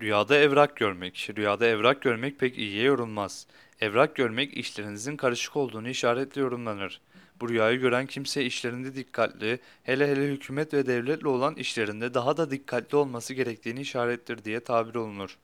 Rüyada evrak görmek. Rüyada evrak görmek pek iyiye yorulmaz. Evrak görmek işlerinizin karışık olduğunu işaretle yorumlanır. Bu rüyayı gören kimse işlerinde dikkatli, hele hele hükümet ve devletle olan işlerinde daha da dikkatli olması gerektiğini işarettir diye tabir olunur.